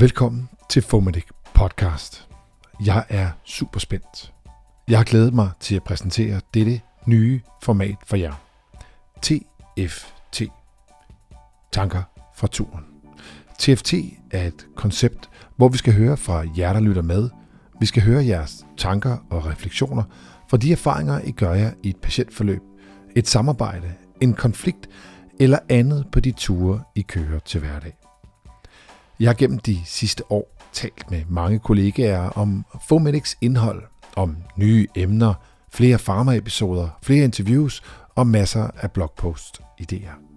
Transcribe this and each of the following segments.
Velkommen til Fomedic Podcast. Jeg er super spændt. Jeg har glædet mig til at præsentere dette nye format for jer. TFT. Tanker fra turen. TFT er et koncept, hvor vi skal høre fra jer, der lytter med. Vi skal høre jeres tanker og refleksioner fra de erfaringer, I gør jer i et patientforløb, et samarbejde, en konflikt eller andet på de ture, I kører til hverdag. Jeg har gennem de sidste år talt med mange kollegaer om Fomedics indhold, om nye emner, flere farmaepisoder, flere interviews og masser af blogpost idéer.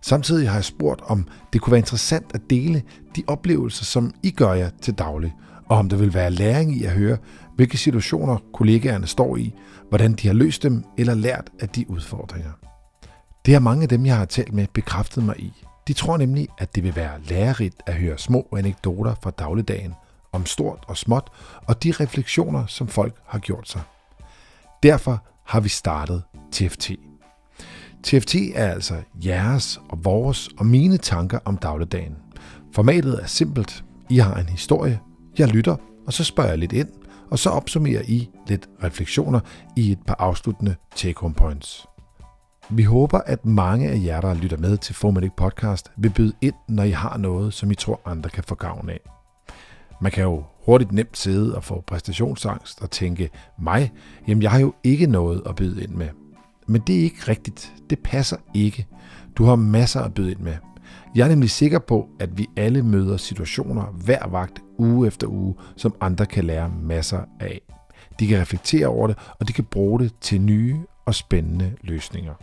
Samtidig har jeg spurgt, om det kunne være interessant at dele de oplevelser, som I gør jer til daglig, og om der vil være læring i at høre, hvilke situationer kollegaerne står i, hvordan de har løst dem eller lært af de udfordringer. Det har mange af dem, jeg har talt med, bekræftet mig i. De tror nemlig, at det vil være lærerigt at høre små anekdoter fra dagligdagen om stort og småt og de refleksioner, som folk har gjort sig. Derfor har vi startet TFT. TFT er altså jeres og vores og mine tanker om dagligdagen. Formatet er simpelt. I har en historie, jeg lytter, og så spørger jeg lidt ind, og så opsummerer I lidt refleksioner i et par afsluttende take-home points. Vi håber, at mange af jer, der lytter med til Formatic Podcast, vil byde ind, når I har noget, som I tror andre kan få gavn af. Man kan jo hurtigt nemt sidde og få præstationsangst og tænke, mig, jamen jeg har jo ikke noget at byde ind med. Men det er ikke rigtigt. Det passer ikke. Du har masser at byde ind med. Jeg er nemlig sikker på, at vi alle møder situationer hver vagt uge efter uge, som andre kan lære masser af. De kan reflektere over det, og de kan bruge det til nye og spændende løsninger.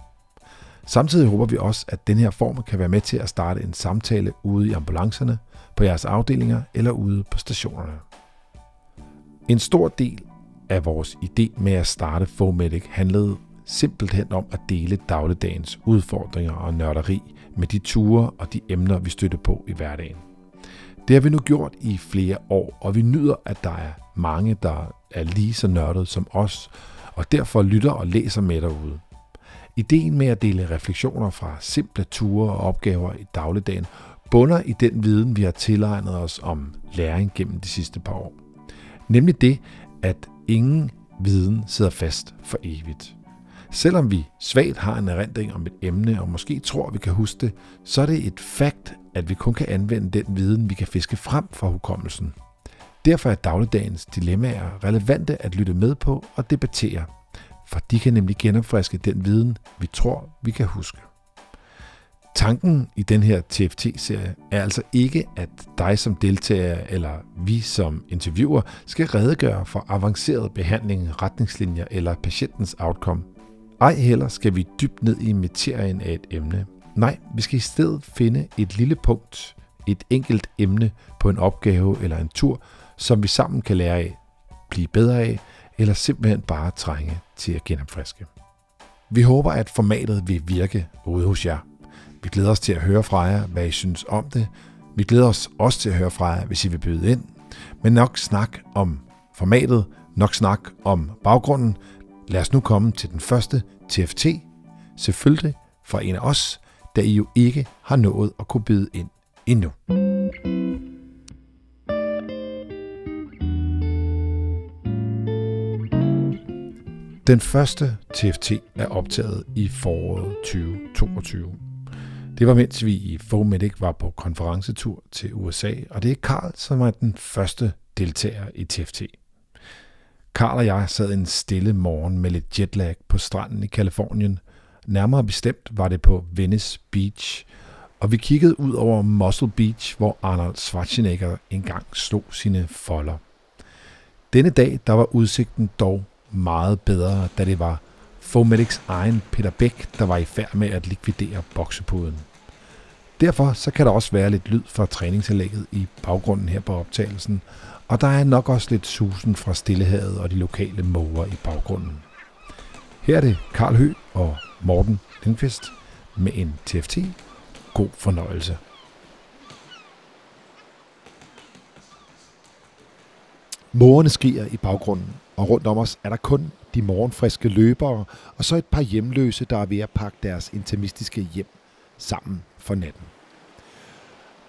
Samtidig håber vi også, at den her form kan være med til at starte en samtale ude i ambulancerne, på jeres afdelinger eller ude på stationerne. En stor del af vores idé med at starte Fomedic handlede simpelthen om at dele dagligdagens udfordringer og nørderi med de ture og de emner, vi støtter på i hverdagen. Det har vi nu gjort i flere år, og vi nyder, at der er mange, der er lige så nørdet som os, og derfor lytter og læser med derude. Ideen med at dele refleksioner fra simple ture og opgaver i dagligdagen bunder i den viden, vi har tilegnet os om læring gennem de sidste par år. Nemlig det, at ingen viden sidder fast for evigt. Selvom vi svagt har en erindring om et emne, og måske tror, vi kan huske det, så er det et fakt, at vi kun kan anvende den viden, vi kan fiske frem fra hukommelsen. Derfor er dagligdagens dilemmaer relevante at lytte med på og debattere, for de kan nemlig genopfriske den viden, vi tror, vi kan huske. Tanken i den her TFT-serie er altså ikke, at dig som deltager eller vi som interviewer skal redegøre for avanceret behandling, retningslinjer eller patientens outcome. Ej heller skal vi dybt ned i materien af et emne. Nej, vi skal i stedet finde et lille punkt, et enkelt emne på en opgave eller en tur, som vi sammen kan lære af, blive bedre af, eller simpelthen bare trænge til at genopfriske. Vi håber, at formatet vil virke ude hos jer. Vi glæder os til at høre fra jer, hvad I synes om det. Vi glæder os også til at høre fra jer, hvis I vil byde ind. Men nok snak om formatet, nok snak om baggrunden. Lad os nu komme til den første TFT, selvfølgelig fra en af os, da I jo ikke har nået at kunne byde ind endnu. Den første TFT er optaget i foråret 2022. Det var mens vi i Fomedic var på konferencetur til USA, og det er Karl, som er den første deltager i TFT. Karl og jeg sad en stille morgen med lidt jetlag på stranden i Kalifornien. Nærmere bestemt var det på Venice Beach, og vi kiggede ud over Muscle Beach, hvor Arnold Schwarzenegger engang slog sine folder. Denne dag der var udsigten dog meget bedre, da det var Fomedics egen Peter Bæk, der var i færd med at likvidere boksepuden. Derfor så kan der også være lidt lyd fra træningsanlægget i baggrunden her på optagelsen, og der er nok også lidt susen fra Stillehavet og de lokale måger i baggrunden. Her er det Karl Hø og Morten Lindqvist med en TFT. God fornøjelse. Mågerne skriger i baggrunden, og rundt om os er der kun de morgenfriske løbere, og så et par hjemløse, der er ved at pakke deres intimistiske hjem sammen for natten.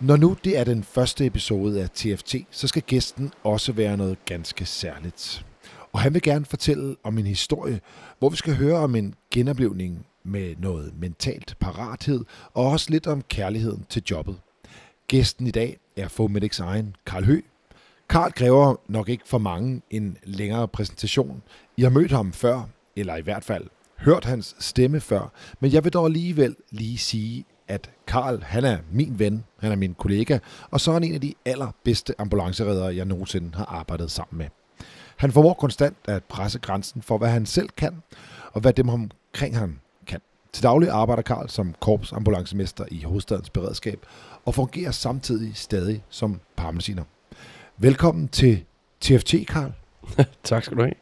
Når nu det er den første episode af TFT, så skal gæsten også være noget ganske særligt. Og han vil gerne fortælle om en historie, hvor vi skal høre om en genoplevning med noget mentalt parathed, og også lidt om kærligheden til jobbet. Gæsten i dag er Fomedics egen Karl Hø. Karl kræver nok ikke for mange en længere præsentation. I har mødt ham før, eller i hvert fald hørt hans stemme før, men jeg vil dog alligevel lige sige, at Karl, han er min ven, han er min kollega, og så er han en af de allerbedste ambulanceredere, jeg nogensinde har arbejdet sammen med. Han formår konstant at presse grænsen for, hvad han selv kan, og hvad dem omkring ham kan. Til daglig arbejder Karl som korpsambulancemester i hovedstadens beredskab, og fungerer samtidig stadig som paramediciner. Velkommen til TFT, Karl. tak skal du have.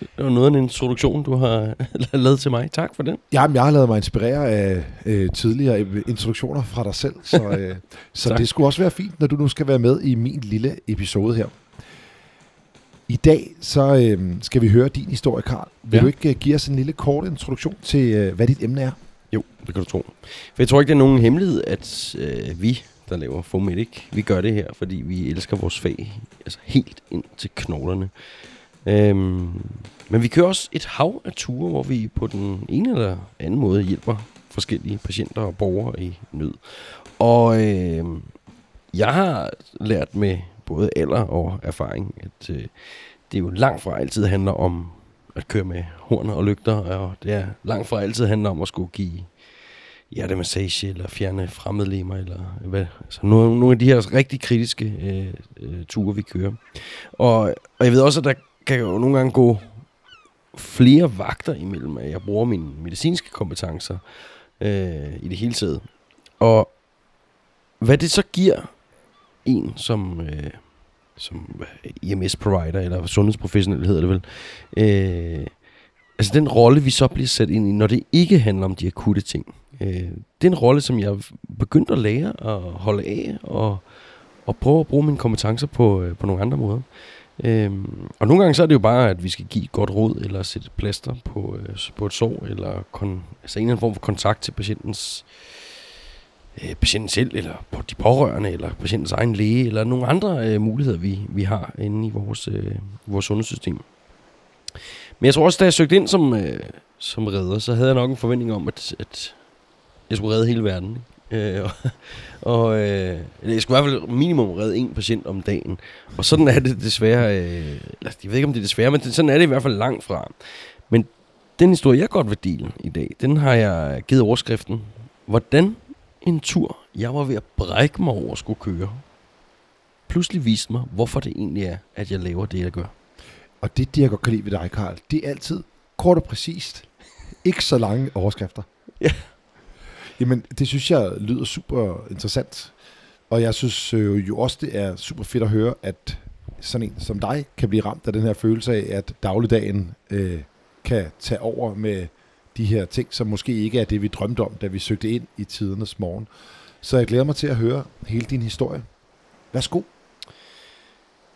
Det var noget af en introduktion, du har lavet til mig. Tak for den. Jamen, jeg har lavet mig inspirere af øh, tidligere introduktioner fra dig selv, så, øh, så det skulle også være fint, når du nu skal være med i min lille episode her. I dag så øh, skal vi høre din historie, Karl. Vil ja. du ikke uh, give os en lille kort introduktion til, uh, hvad dit emne er? Jo, det kan du tro. For jeg tror ikke, det er nogen hemmelighed, at øh, vi, der laver Fomedic, vi gør det her, fordi vi elsker vores fag altså helt ind til knoglerne. Øhm, men vi kører også et hav af ture, hvor vi på den ene eller anden måde hjælper forskellige patienter og borgere i nød. Og øh, jeg har lært med både alder og erfaring, at øh, det jo langt fra altid handler om at køre med horn og lygter, og det er langt fra altid handler om at skulle give hjertemassage, eller fjerne fremmedlemmer, eller hvad. Altså nogle, nogle af de her rigtig kritiske øh, øh, ture, vi kører. Og, og jeg ved også, at der kan jo nogle gange gå flere vagter imellem, at jeg bruger mine medicinske kompetencer øh, i det hele taget. Og hvad det så giver en som, øh, som EMS-provider, eller sundhedsprofessionel hedder det vel, øh, altså den rolle, vi så bliver sat ind i, når det ikke handler om de akutte ting, øh, det er en rolle, som jeg begyndte at lære at holde af, og, og prøve at bruge mine kompetencer på, øh, på nogle andre måder. Øhm, og nogle gange så er det jo bare, at vi skal give godt råd, eller sætte plaster på, øh, på et sår, eller kon, altså en eller anden form for kontakt til patientens øh, patienten selv, eller på de pårørende, eller patientens egen læge, eller nogle andre øh, muligheder, vi, vi har inde i vores, øh, vores sundhedssystem. Men jeg tror også, da jeg søgte ind som, øh, som redder, så havde jeg nok en forventning om, at, at jeg skulle redde hele verden. Øh, og og øh, jeg skulle i hvert fald minimum redde en patient om dagen. Og sådan er det desværre, øh, jeg ved ikke om det er desværre, men sådan er det i hvert fald langt fra. Men den historie, jeg godt vil dele i dag, den har jeg givet overskriften. Hvordan en tur, jeg var ved at brække mig over skulle køre, pludselig viste mig, hvorfor det egentlig er, at jeg laver det, jeg gør. Og det, det jeg godt kan lide ved dig, Karl, det er altid kort og præcist. Ikke så lange overskrifter. Ja. Jamen, det synes jeg lyder super interessant. Og jeg synes øh, jo også, det er super fedt at høre, at sådan en som dig kan blive ramt af den her følelse af, at dagligdagen øh, kan tage over med de her ting, som måske ikke er det, vi drømte om, da vi søgte ind i tidernes morgen. Så jeg glæder mig til at høre hele din historie. Værsgo.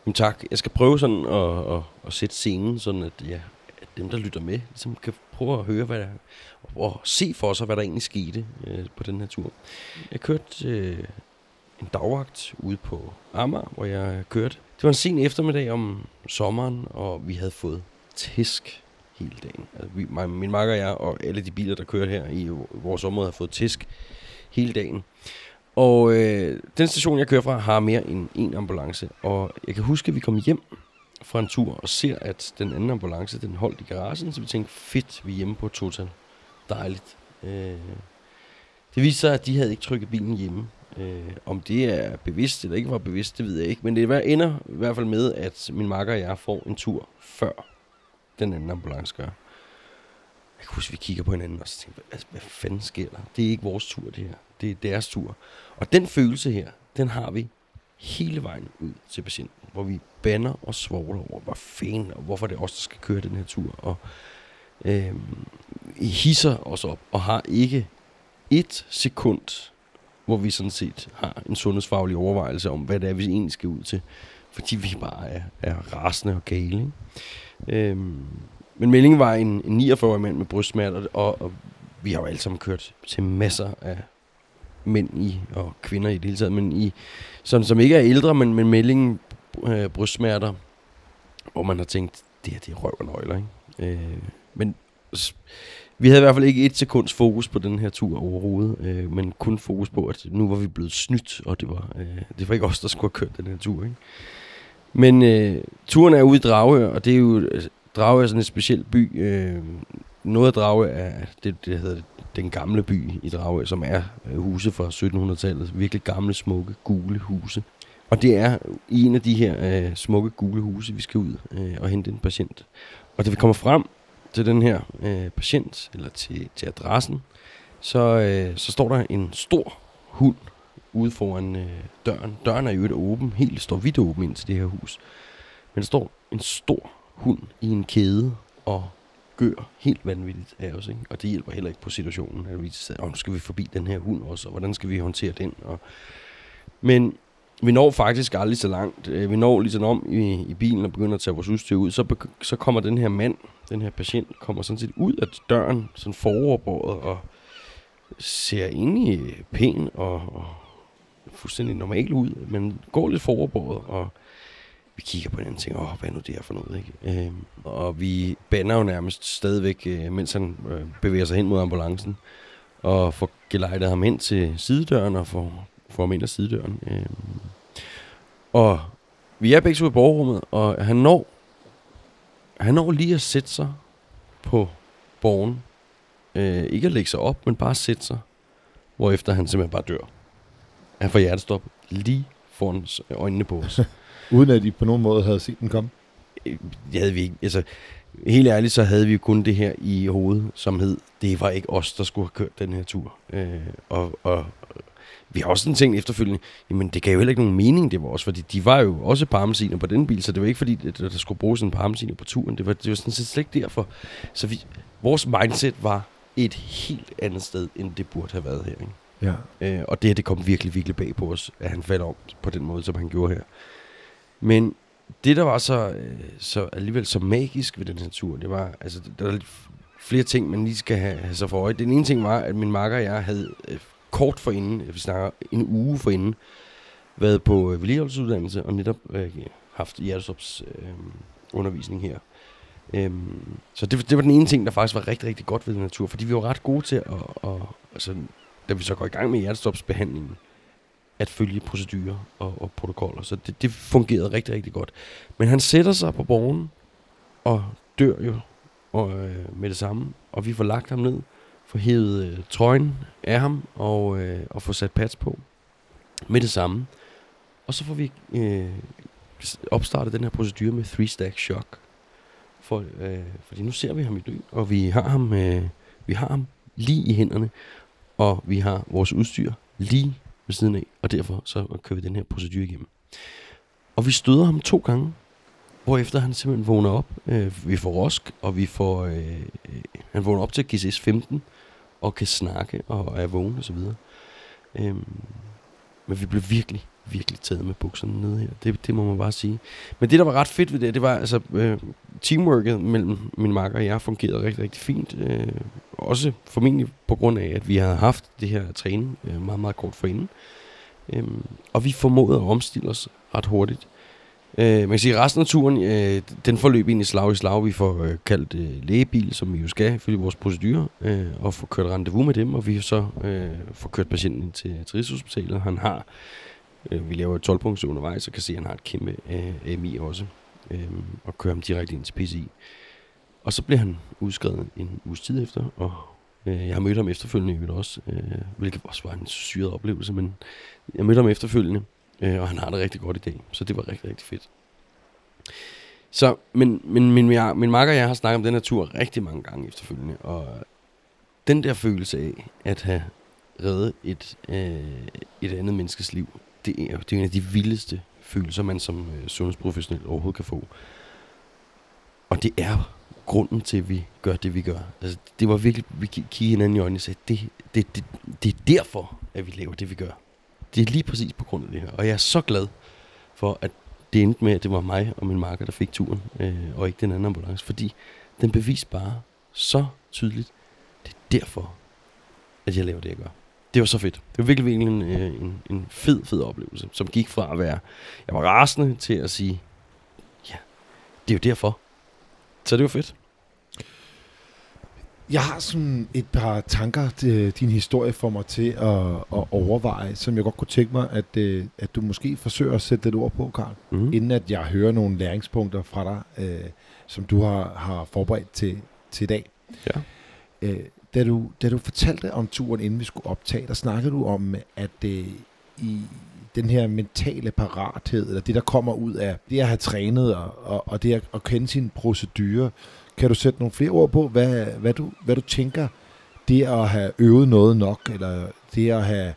Jamen tak. Jeg skal prøve sådan at, at, at sætte scenen, sådan at, ja, at dem, der lytter med, ligesom kan prøve at høre, hvad der, og se for sig, hvad der egentlig skete øh, på den her tur. Jeg kørte øh, en dagvagt ude på Amager, hvor jeg kørte. Det var en sen eftermiddag om sommeren, og vi havde fået tisk hele dagen. Altså, vi, min makker og jeg, og alle de biler, der kørte her i vores område, har fået tisk hele dagen. Og øh, den station, jeg kører fra, har mere end en ambulance. Og jeg kan huske, at vi kom hjem fra en tur og ser, at den anden ambulance, den holdt i garagen. Så vi tænkte, fedt, vi er hjemme på et total. Dejligt. Øh, det viste sig, at de havde ikke trykket bilen hjemme. Øh, om det er bevidst eller ikke var bevidst, det ved jeg ikke. Men det ender i hvert fald med, at min makker og jeg får en tur før den anden ambulance gør. Jeg kan huske, at vi kigger på hinanden og så tænker, hvad, altså, hvad fanden sker der? Det er ikke vores tur, det her. Det er deres tur. Og den følelse her, den har vi hele vejen ud til patienten, hvor vi banner og svogler over, hvor fanden, og hvorfor det er os, der skal køre den her tur. Og øhm, hisser os op, og har ikke et sekund, hvor vi sådan set har en sundhedsfaglig overvejelse om, hvad det er, vi egentlig skal ud til. Fordi vi bare er, er rasende og gale. Ikke? Øhm, men meldingen var en, en 49-årig mand med brystsmerter, og, og vi har jo alle sammen kørt til masser af mænd i, og kvinder i det hele taget, men i, som, som ikke er ældre, men med meldingen øh, brystsmerter, hvor man har tænkt, det her det er røv og nøgler, ikke? Øh, men vi havde i hvert fald ikke et sekunds fokus på den her tur overhovedet, øh, men kun fokus på, at nu var vi blevet snydt, og det var, øh, det var ikke os, der skulle have kørt den her tur. Ikke? Men øh, turen er ude i Dragør, og det er jo altså, Dragør er sådan en speciel by. Øh, noget af Dragør er det, det hedder den gamle by i Dragør, som er øh, huse fra 1700-tallet. Virkelig gamle, smukke, gule huse. Og det er en af de her øh, smukke, gule huse, vi skal ud øh, og hente en patient. Og da vi kommer frem til den her øh, patient, eller til, til adressen, så, øh, så står der en stor hund ude foran øh, døren. Døren er jo et åben, helt står vidt åben ind til det her hus. Men der står en stor hund i en kæde og gør helt vanvittigt af os. Ikke? Og det hjælper heller ikke på situationen. At vi siger, nu skal vi forbi den her hund også, og hvordan skal vi håndtere den? Og men vi når faktisk aldrig så langt. Øh, vi når ligesom om i, i bilen og begynder at tage vores udstyr ud. Så, så kommer den her mand, den her patient, kommer sådan set ud af døren, sådan foroverbåret, og ser egentlig pæn og, og fuldstændig normal ud, men går lidt foroverbåret, og vi kigger på den og tænker, åh, hvad er nu det her for noget, ikke? Øhm, og vi bander jo nærmest stadigvæk, øh, mens han øh, bevæger sig hen mod ambulancen, og får gelejtet ham ind til sidedøren, og får får ham ind ad sidedøren. Øh, og vi er begge to i borgerrummet, og han når, han når lige at sætte sig på borgen. Øh, ikke at lægge sig op, men bare at sætte sig. Hvorefter han simpelthen bare dør. Han får hjertestop lige foran øjnene på os. Uden at I på nogen måde havde set den komme? Øh, det havde vi ikke. Altså, helt ærligt, så havde vi jo kun det her i hovedet, som hed, det var ikke os, der skulle have kørt den her tur. Øh, og, og, vi har også sådan tænkt efterfølgende, jamen det gav jo heller ikke nogen mening, det var også, fordi de var jo også parmesiner på den bil, så det var ikke fordi, at der skulle bruges en parmesiner på turen. Det var, det var sådan set slet ikke derfor. Så vi, vores mindset var et helt andet sted, end det burde have været her. Ikke? Ja. Øh, og det her, det kom virkelig, virkelig bag på os, at han faldt om på den måde, som han gjorde her. Men det, der var så, øh, så alligevel så magisk ved den her tur, det var, altså, der er flere ting, man lige skal have, have sig for øje. Den ene ting var, at min makker og jeg havde øh, kort for inden, vi snakker en uge for inden, været på øh, vedligeholdelsesuddannelse og netop øh, haft hjertestops øh, undervisning her. Øhm, så det, det var den ene ting, der faktisk var rigtig, rigtig godt ved den natur, fordi vi var ret gode til at, og, altså, da vi så går i gang med hjertestopsbehandlingen, at følge procedurer og, og protokoller. Så det, det fungerede rigtig, rigtig godt. Men han sætter sig på borgen og dør jo og, øh, med det samme, og vi får lagt ham ned få hævet øh, trøjen af ham og, øh, og få sat pads på med det samme. Og så får vi øh, opstartet den her procedure med three stack shock. For, øh, fordi nu ser vi ham i dø, og vi har ham, øh, vi har ham lige i hænderne, og vi har vores udstyr lige ved siden af, og derfor så kører vi den her procedure igennem. Og vi støder ham to gange, hvorefter han simpelthen vågner op. Øh, vi får rosk, og vi får, øh, øh han vågner op til GCS 15, og kan snakke og er vågen og så videre. Øhm, men vi blev virkelig, virkelig taget med bukserne nede her. Det, det må man bare sige. Men det, der var ret fedt ved det, det var altså øh, teamworket mellem min makker og jeg fungerede rigtig, rigtig fint. Øh, også formentlig på grund af, at vi havde haft det her træning øh, meget, meget kort forinden. Øhm, og vi formåede at omstille os ret hurtigt. Øh, man kan sige, at resten af turen, øh, den forløb ind i slag i slag. Vi får øh, kaldt øh, lægebil, som vi jo skal, ifølge vores procedure, øh, og får kørt rendezvous med dem, og vi så øh, får kørt patienten ind til, til Rigshospitalet. Han har, øh, vi laver 12 punkter undervejs, og kan se, at han har et kæmpe øh, AMI også, øh, og kører ham direkte ind til PCI. Og så bliver han udskrevet en uges tid efter, og øh, jeg har mødt ham efterfølgende også, øh, hvilket også var en syret oplevelse, men jeg mødte ham efterfølgende, Øh, og han har det rigtig godt i dag. Så det var rigtig, rigtig fedt. Så, men, men min, min, min makker og jeg har snakket om den her tur rigtig mange gange efterfølgende. Og den der følelse af at have reddet et, øh, et andet menneskes liv, det er, det er en af de vildeste følelser, man som øh, sundhedsprofessionel overhovedet kan få. Og det er grunden til, at vi gør det, vi gør. Altså, det var virkelig, vi kiggede hinanden i øjnene og sagde, det, det, det, det er derfor, at vi laver det, vi gør det er lige præcis på grund af det her. Og jeg er så glad for, at det endte med, at det var mig og min marker, der fik turen, øh, og ikke den anden ambulance. Fordi den beviste bare så tydeligt, det er derfor, at jeg laver det, jeg gør. det var så fedt. Det var virkelig, virkelig en, øh, en, en fed, fed oplevelse, som gik fra at være, jeg var rasende til at sige, ja, det er jo derfor. Så det var fedt. Jeg har sådan et par tanker, din historie får mig til at, at overveje, som jeg godt kunne tænke mig, at, øh, at du måske forsøger at sætte lidt ord på, Karl, Mm. inden at jeg hører nogle læringspunkter fra dig, øh, som du har, har forberedt til, til i dag. Ja. Øh, da, du, da du fortalte om turen, inden vi skulle optage, der snakkede du om, at øh, i den her mentale parathed, eller det, der kommer ud af det at have trænet, og, og, og det at, at kende sine procedurer, kan du sætte nogle flere ord på, hvad, hvad, du, hvad du tænker, det at have øvet noget nok, eller det at have,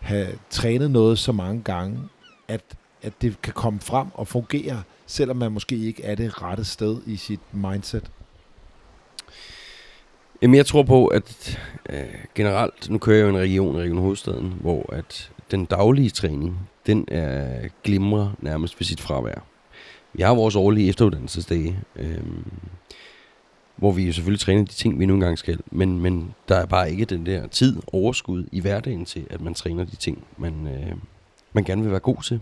have trænet noget så mange gange, at, at det kan komme frem og fungere, selvom man måske ikke er det rette sted i sit mindset? Jamen, jeg tror på, at øh, generelt, nu kører jeg jo i en region, Region Hovedstaden, hvor at den daglige træning, den er glimrer nærmest ved sit fravær. Vi har vores årlige efteruddannelsesdage, øh, hvor vi jo selvfølgelig træner de ting, vi nu engang skal, men, men der er bare ikke den der tid, overskud i hverdagen til, at man træner de ting, man, øh, man gerne vil være god til.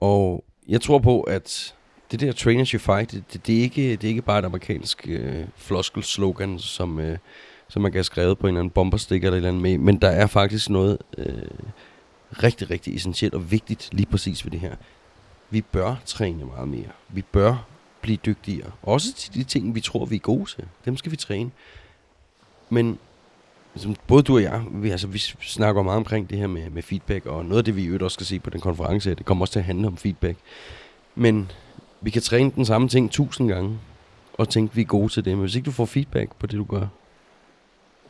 Og jeg tror på, at det der train you fight, det, det, det, er, ikke, det er ikke bare et amerikansk øh, floskelslogan, som, øh, som man kan have skrevet på en eller anden bombersticker eller et eller andet med, men der er faktisk noget øh, rigtig, rigtig essentielt og vigtigt lige præcis ved det her. Vi bør træne meget mere. Vi bør blive dygtigere. Også til de ting, vi tror, vi er gode til. Dem skal vi træne. Men som både du og jeg, vi, altså, vi snakker meget omkring det her med, med feedback, og noget af det, vi i øvrigt også skal se på den konference, det kommer også til at handle om feedback. Men vi kan træne den samme ting tusind gange, og tænke, vi er gode til det. Men hvis ikke du får feedback på det, du gør,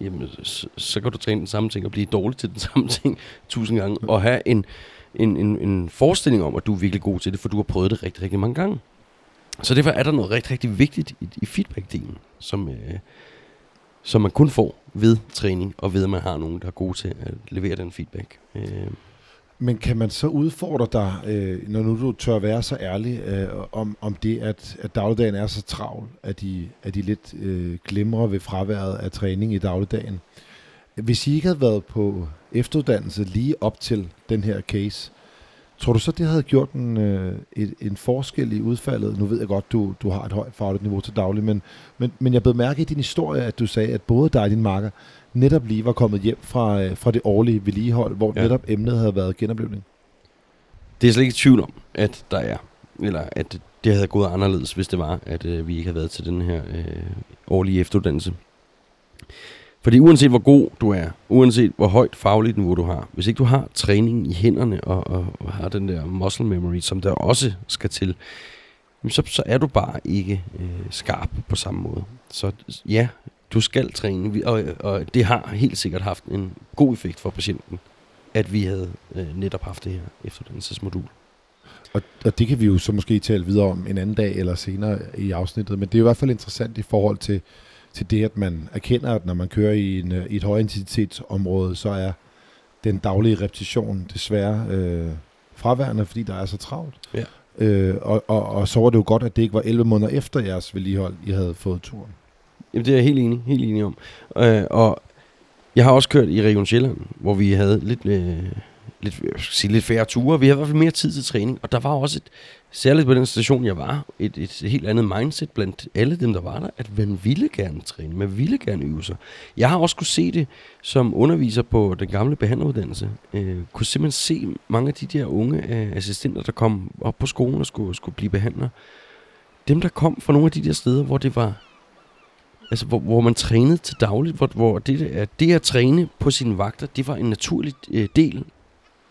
jamen, så, så kan du træne den samme ting og blive dårlig til den samme ting tusind gange, og have en, en, en, en forestilling om, at du er virkelig god til det, for du har prøvet det rigtig, rigtig mange gange. Så derfor er der noget rigtig, rigtig vigtigt i, i feedback-delen, som, øh, som man kun får ved træning, og ved, at man har nogen, der er gode til at levere den feedback. Øh, Men kan man så udfordre dig, øh, når nu du tør være så ærlig, øh, om, om det, at, at dagligdagen er så travl, at de, at de lidt øh, glemmer ved fraværet af træning i dagligdagen? Hvis I ikke havde været på efteruddannelse lige op til den her case, tror du så, det havde gjort en, øh, et, en forskel i udfaldet? Nu ved jeg godt, du, du har et højt fagligt niveau til daglig, men, men, men jeg blev mærke i din historie, at du sagde, at både dig og din makker netop lige var kommet hjem fra, øh, fra det årlige vedligehold, hvor Ja. ja. netop emnet havde været genoplevning. Det er jeg slet ikke i tvivl om, at der er. Eller at det havde gået anderledes, hvis det var, at øh, vi ikke havde været til den her øh, årlige efteruddannelse. Fordi uanset hvor god du er, uanset hvor højt fagligt niveau du har, hvis ikke du har træningen i hænderne og, og, og har den der muscle memory, som der også skal til, så, så er du bare ikke øh, skarp på samme måde. Så ja, du skal træne, og, og det har helt sikkert haft en god effekt for patienten, at vi havde øh, netop haft det her efteruddannelsesmodul. Og, og det kan vi jo så måske tale videre om en anden dag eller senere i afsnittet, men det er i hvert fald interessant i forhold til, til det, at man erkender, at når man kører i, en, øh, i et højintensitetsområde, så er den daglige repetition desværre øh, fraværende, fordi der er så travlt. Ja. Øh, og, og, og så var det jo godt, at det ikke var 11 måneder efter jeres vedligehold, I havde fået turen. Jamen, det er jeg helt enig, helt enig om. Øh, og jeg har også kørt i Region Sjælland, hvor vi havde lidt, øh, lidt, sige, lidt færre ture. Vi havde i hvert fald mere tid til træning, og der var også et, særligt på den station, jeg var, et, et helt andet mindset blandt alle dem, der var der, at man ville gerne træne, man ville gerne øve sig. Jeg har også kunne se det som underviser på den gamle behandleruddannelse. Øh, kunne simpelthen se mange af de der unge øh, assistenter, der kom op på skolen og skulle, skulle blive behandlere. Dem, der kom fra nogle af de der steder, hvor det var Altså, hvor, hvor man trænede til dagligt, hvor, hvor det, at det at træne på sine vagter, det var en naturlig øh, del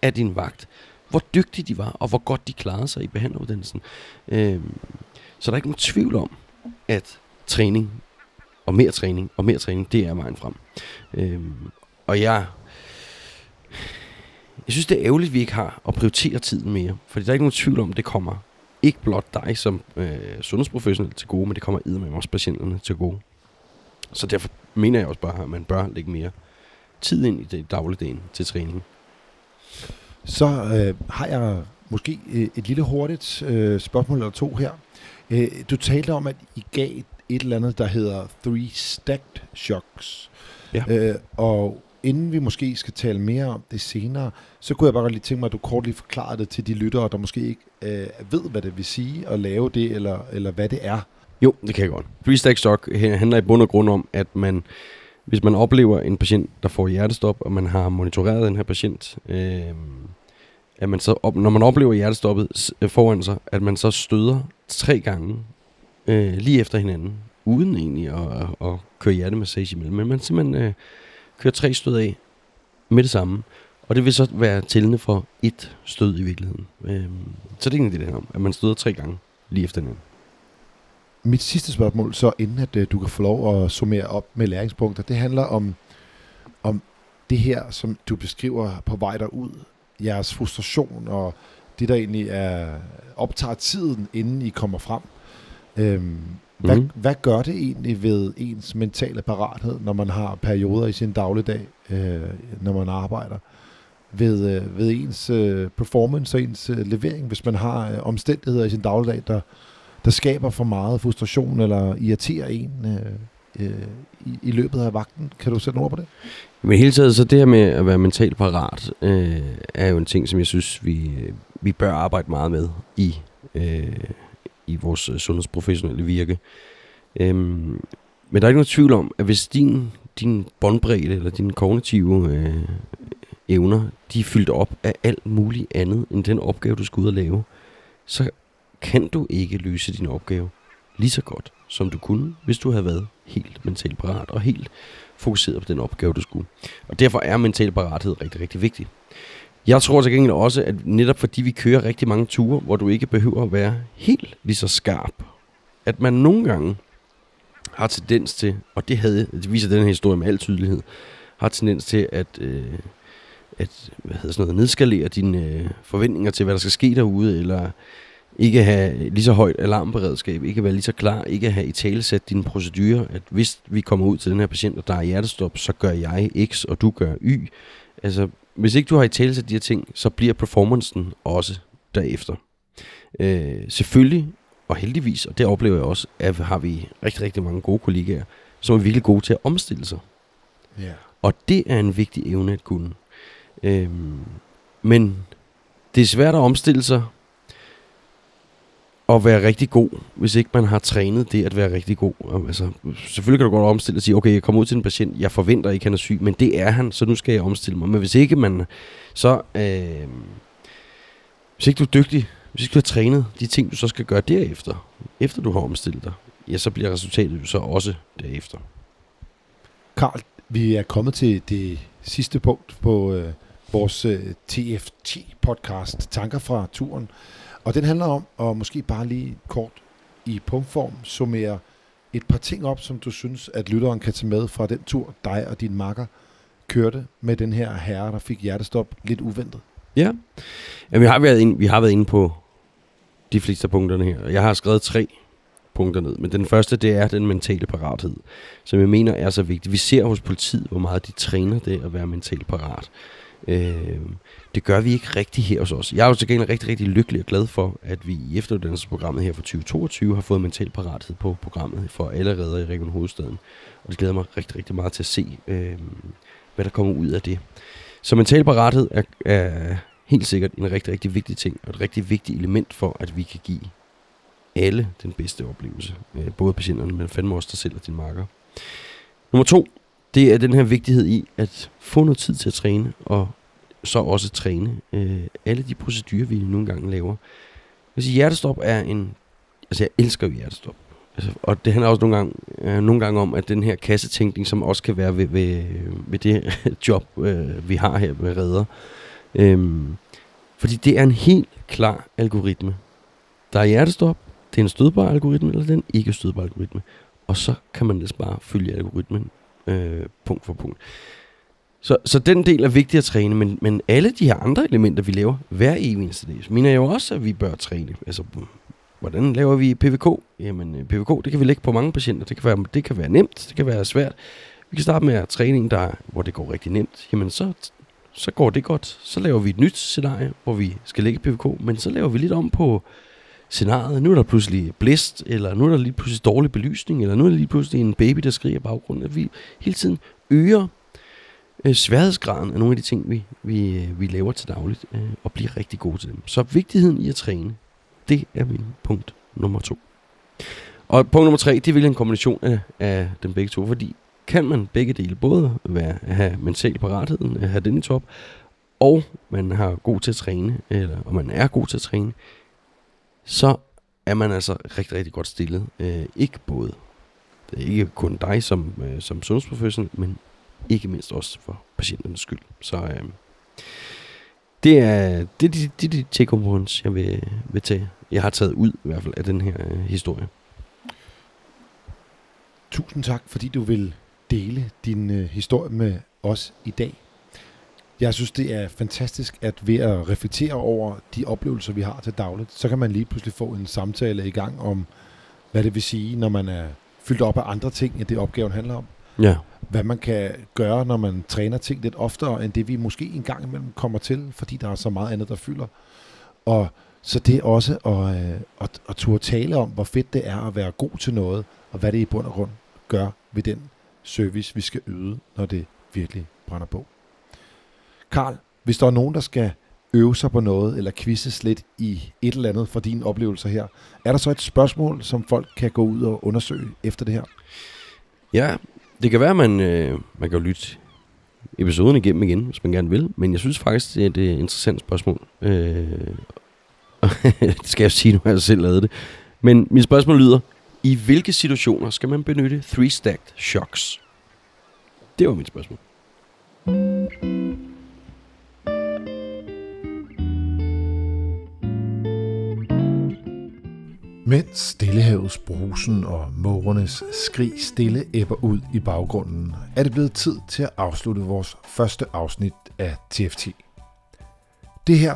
af din vagt. Hvor dygtige de var, og hvor godt de klarede sig i behandleruddannelsen. Øh, så der er ikke nogen tvivl om, at træning, og mere træning, og mere træning, det er vejen frem. Øh, og jeg, jeg synes, det er ærgerligt, at vi ikke har at prioritere tiden mere. Fordi der er ikke nogen tvivl om, at det kommer ikke blot dig som øh, sundhedsprofessionel til gode, men det kommer med også patienterne til gode. Så derfor mener jeg også bare, at man bør lægge mere tid ind i det dagligdagen til træning. Så øh, har jeg måske øh, et lille hurtigt øh, spørgsmål eller to her. Øh, du talte om, at I gav et eller andet, der hedder Three Stacked Shocks. Ja. Øh, og inden vi måske skal tale mere om det senere, så kunne jeg bare godt lige tænke mig, at du kort lige forklarede det til de lyttere, der måske ikke øh, ved, hvad det vil sige at lave det, eller, eller hvad det er. Jo, det kan jeg godt. Freestack Stock handler i bund og grund om, at man, hvis man oplever en patient, der får hjertestop, og man har monitoreret den her patient, øh, at man så når man oplever hjertestoppet øh, foran sig, at man så støder tre gange øh, lige efter hinanden, uden egentlig at, at, at køre hjertemassage imellem. Men man simpelthen øh, kører tre stød af med det samme. Og det vil så være tællende for et stød i virkeligheden. Øh, så det er egentlig det, der om, at man støder tre gange lige efter hinanden. Mit sidste spørgsmål, så inden at øh, du kan få lov at summere op med læringspunkter, det handler om, om det her, som du beskriver på vej derud. Jeres frustration og det, der egentlig er, optager tiden, inden I kommer frem. Øhm, hvad, mm. hvad gør det egentlig ved ens mentale parathed, når man har perioder i sin dagligdag, øh, når man arbejder? Ved, øh, ved ens øh, performance og ens øh, levering, hvis man har øh, omstændigheder i sin dagligdag, der, der skaber for meget frustration eller irriterer en øh, øh, i, i løbet af vagten. Kan du sætte ord på det? Men hele taget, så det her med at være mentalt parat, øh, er jo en ting, som jeg synes, vi, øh, vi bør arbejde meget med i, øh, i vores øh, sundhedsprofessionelle virke. Øhm, men der er ikke noget tvivl om, at hvis din, din båndbredde eller dine kognitive øh, evner, de er fyldt op af alt muligt andet end den opgave, du skal ud og lave, så kan du ikke løse din opgave lige så godt, som du kunne, hvis du havde været helt mentalt parat og helt fokuseret på den opgave, du skulle. Og derfor er mental parathed rigtig, rigtig vigtig. Jeg tror til gengæld også, at netop fordi vi kører rigtig mange ture, hvor du ikke behøver at være helt lige så skarp, at man nogle gange har tendens til, og det, havde, det viser den her historie med al tydelighed, har tendens til at, øh, at hvad hedder sådan noget, nedskalere dine øh, forventninger til, hvad der skal ske derude, eller ikke have lige så højt alarmberedskab, ikke være lige så klar, ikke have i talesat dine procedurer, at hvis vi kommer ud til den her patient, og der er hjertestop, så gør jeg X, og du gør Y. Altså, hvis ikke du har i talesat de her ting, så bliver performancen også derefter. Øh, selvfølgelig, og heldigvis, og det oplever jeg også, at har vi rigtig, rigtig mange gode kollegaer, som er virkelig gode til at omstille sig. Yeah. Og det er en vigtig evne at kunne. Øh, men det er svært at omstille sig, at være rigtig god, hvis ikke man har trænet det at være rigtig god. Altså, selvfølgelig kan du godt omstille og sige, okay, jeg kommer ud til en patient, jeg forventer ikke, han er syg, men det er han, så nu skal jeg omstille mig. Men hvis ikke man, så, øh, hvis ikke du er dygtig, hvis ikke du har trænet de ting, du så skal gøre derefter, efter du har omstillet dig, ja, så bliver resultatet jo så også derefter. Karl, vi er kommet til det sidste punkt på øh, vores øh, TFT-podcast, Tanker fra turen. Og den handler om at måske bare lige kort i punktform summere et par ting op, som du synes, at lytteren kan tage med fra den tur, dig og din makker kørte med den her herre, der fik hjertestop lidt uventet. Ja, ja vi, har været inde, vi har været inde på de fleste af punkterne her. Jeg har skrevet tre punkter ned, men den første, det er den mentale parathed, som jeg mener er så vigtig. Vi ser hos politiet, hvor meget de træner det at være mentalt parat. Øh, det gør vi ikke rigtigt her hos os. Jeg er jo til gengæld rigtig, rigtig lykkelig og glad for, at vi i efteruddannelsesprogrammet her for 2022 har fået mental parathed på programmet for allerede i Region Hovedstaden. Og det glæder mig rigtig, rigtig meget til at se, øh, hvad der kommer ud af det. Så mental parathed er, er helt sikkert en rigtig, rigtig vigtig ting, og et rigtig vigtigt element for, at vi kan give alle den bedste oplevelse. Øh, både patienterne, men fandme også dig selv og din marker. Nummer to, det er den her vigtighed i at få noget tid til at træne, og så også træne øh, alle de procedurer, vi nogle gange laver. Altså hjertestop er en... Altså, jeg elsker jo hjertestop. Altså, og det handler også nogle gange, øh, nogle gange om, at den her kassetænkning, som også kan være ved, ved, ved det job, øh, vi har her med redder. Øh, fordi det er en helt klar algoritme. Der er hjertestop, det er en stødbar algoritme, eller den ikke stødbar algoritme. Og så kan man ellers bare følge algoritmen øh, punkt for punkt. Så, så den del er vigtig at træne, men, men alle de her andre elementer, vi laver hver eneste dag, mener jeg jo også, at vi bør træne. Altså, hvordan laver vi PVK? Jamen, øh, PVK, det kan vi lægge på mange patienter. Det kan være, det kan være nemt, det kan være svært. Vi kan starte med at træning, der, hvor det går rigtig nemt. Jamen, så, så går det godt. Så laver vi et nyt scenarie, hvor vi skal lægge PVK, men så laver vi lidt om på scenariet. Nu er der pludselig blæst, eller nu er der lige pludselig dårlig belysning, eller nu er der lige pludselig en baby, der skriger i baggrunden. At vi hele tiden øger øh, sværhedsgraden af nogle af de ting, vi, vi, øh, vi laver til dagligt, øh, og blive rigtig gode til dem. Så vigtigheden i at træne, det er min punkt nummer to. Og punkt nummer tre, det vil en kombination af, af dem begge to, fordi kan man begge dele både være, have mental paratheden, have den i top, og man har god til at træne, eller og man er god til at træne, så er man altså rigtig, rigtig godt stillet. Øh, ikke både, det er ikke kun dig som, øh, som sundhedsprofessionel, men ikke mindst også for patienternes skyld. Så øh, det er det, det, det, det take points, jeg vil, vil tage. Jeg har taget ud i hvert fald af den her øh, historie. Tusind tak, fordi du vil dele din øh, historie med os i dag. Jeg synes, det er fantastisk, at ved at reflektere over de oplevelser, vi har til dagligt, så kan man lige pludselig få en samtale i gang om, hvad det vil sige, når man er fyldt op af andre ting, end det opgaven handler om. Ja. Hvad man kan gøre, når man træner ting lidt oftere, end det vi måske en gang imellem kommer til, fordi der er så meget andet, der fylder. Og så det også at, øh, at, at turde tale om, hvor fedt det er at være god til noget, og hvad det i bund og grund gør ved den service, vi skal yde, når det virkelig brænder på. Karl, hvis der er nogen, der skal øve sig på noget, eller quizzes lidt i et eller andet fra dine oplevelser her, er der så et spørgsmål, som folk kan gå ud og undersøge efter det her? Ja, det kan være, at man, øh, man kan jo lytte episoden igennem igen, hvis man gerne vil. Men jeg synes faktisk, det er et øh, interessant spørgsmål. Øh, det skal jeg sige, nu har jeg selv lavet det. Men mit spørgsmål lyder, i hvilke situationer skal man benytte three-stacked shocks? Det var mit spørgsmål. Mens Stillehavets brusen og mågernes skrig stille æbber ud i baggrunden, er det blevet tid til at afslutte vores første afsnit af TFT. Det her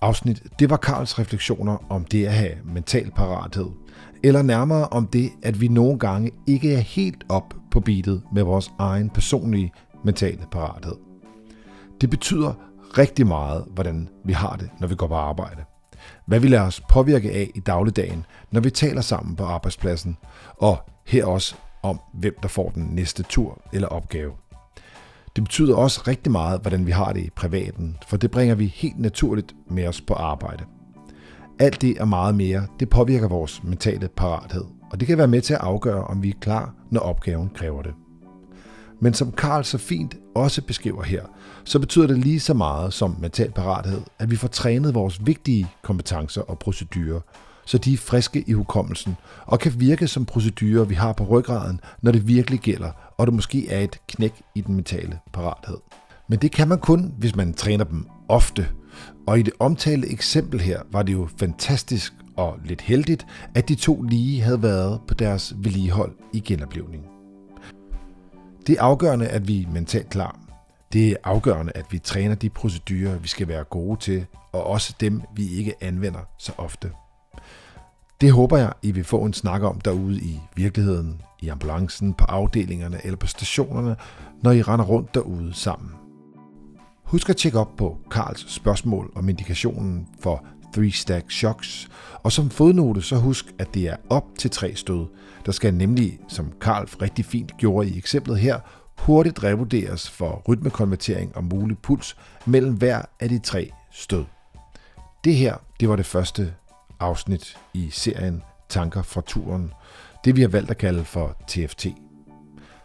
afsnit, det var Karls refleksioner om det at have mental parathed, eller nærmere om det, at vi nogle gange ikke er helt op på beatet med vores egen personlige mentale parathed. Det betyder rigtig meget, hvordan vi har det, når vi går på arbejde hvad vi lader os påvirke af i dagligdagen, når vi taler sammen på arbejdspladsen, og her også om, hvem der får den næste tur eller opgave. Det betyder også rigtig meget, hvordan vi har det i privaten, for det bringer vi helt naturligt med os på arbejde. Alt det og meget mere, det påvirker vores mentale parathed, og det kan være med til at afgøre, om vi er klar, når opgaven kræver det. Men som Karl så fint også beskriver her, så betyder det lige så meget som mental parathed, at vi får trænet vores vigtige kompetencer og procedurer, så de er friske i hukommelsen og kan virke som procedurer, vi har på ryggraden, når det virkelig gælder, og det måske er et knæk i den mentale parathed. Men det kan man kun, hvis man træner dem ofte. Og i det omtalte eksempel her var det jo fantastisk og lidt heldigt, at de to lige havde været på deres vedligehold i genoplevning. Det er afgørende, at vi er mentalt klar. Det er afgørende, at vi træner de procedurer, vi skal være gode til, og også dem, vi ikke anvender så ofte. Det håber jeg, I vil få en snak om derude i virkeligheden, i ambulancen, på afdelingerne eller på stationerne, når I render rundt derude sammen. Husk at tjekke op på Karls spørgsmål om indikationen for 3-stack shocks, og som fodnote så husk, at det er op til tre stød. Der skal nemlig, som Karl rigtig fint gjorde i eksemplet her, hurtigt revurderes for rytmekonvertering og mulig puls mellem hver af de tre stød. Det her, det var det første afsnit i serien Tanker fra turen, det vi har valgt at kalde for TFT.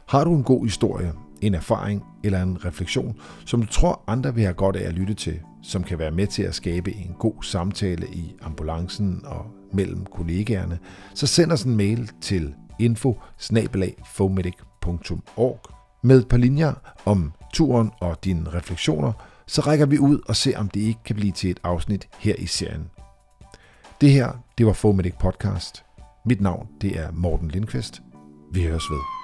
Har du en god historie, en erfaring eller en refleksion, som du tror andre vil have godt af at lytte til, som kan være med til at skabe en god samtale i ambulancen og mellem kollegaerne, så send os en mail til info med et par linjer om turen og dine refleksioner, så rækker vi ud og ser, om det ikke kan blive til et afsnit her i serien. Det her, det var Fomedic Podcast. Mit navn, det er Morten Lindqvist. Vi høres ved.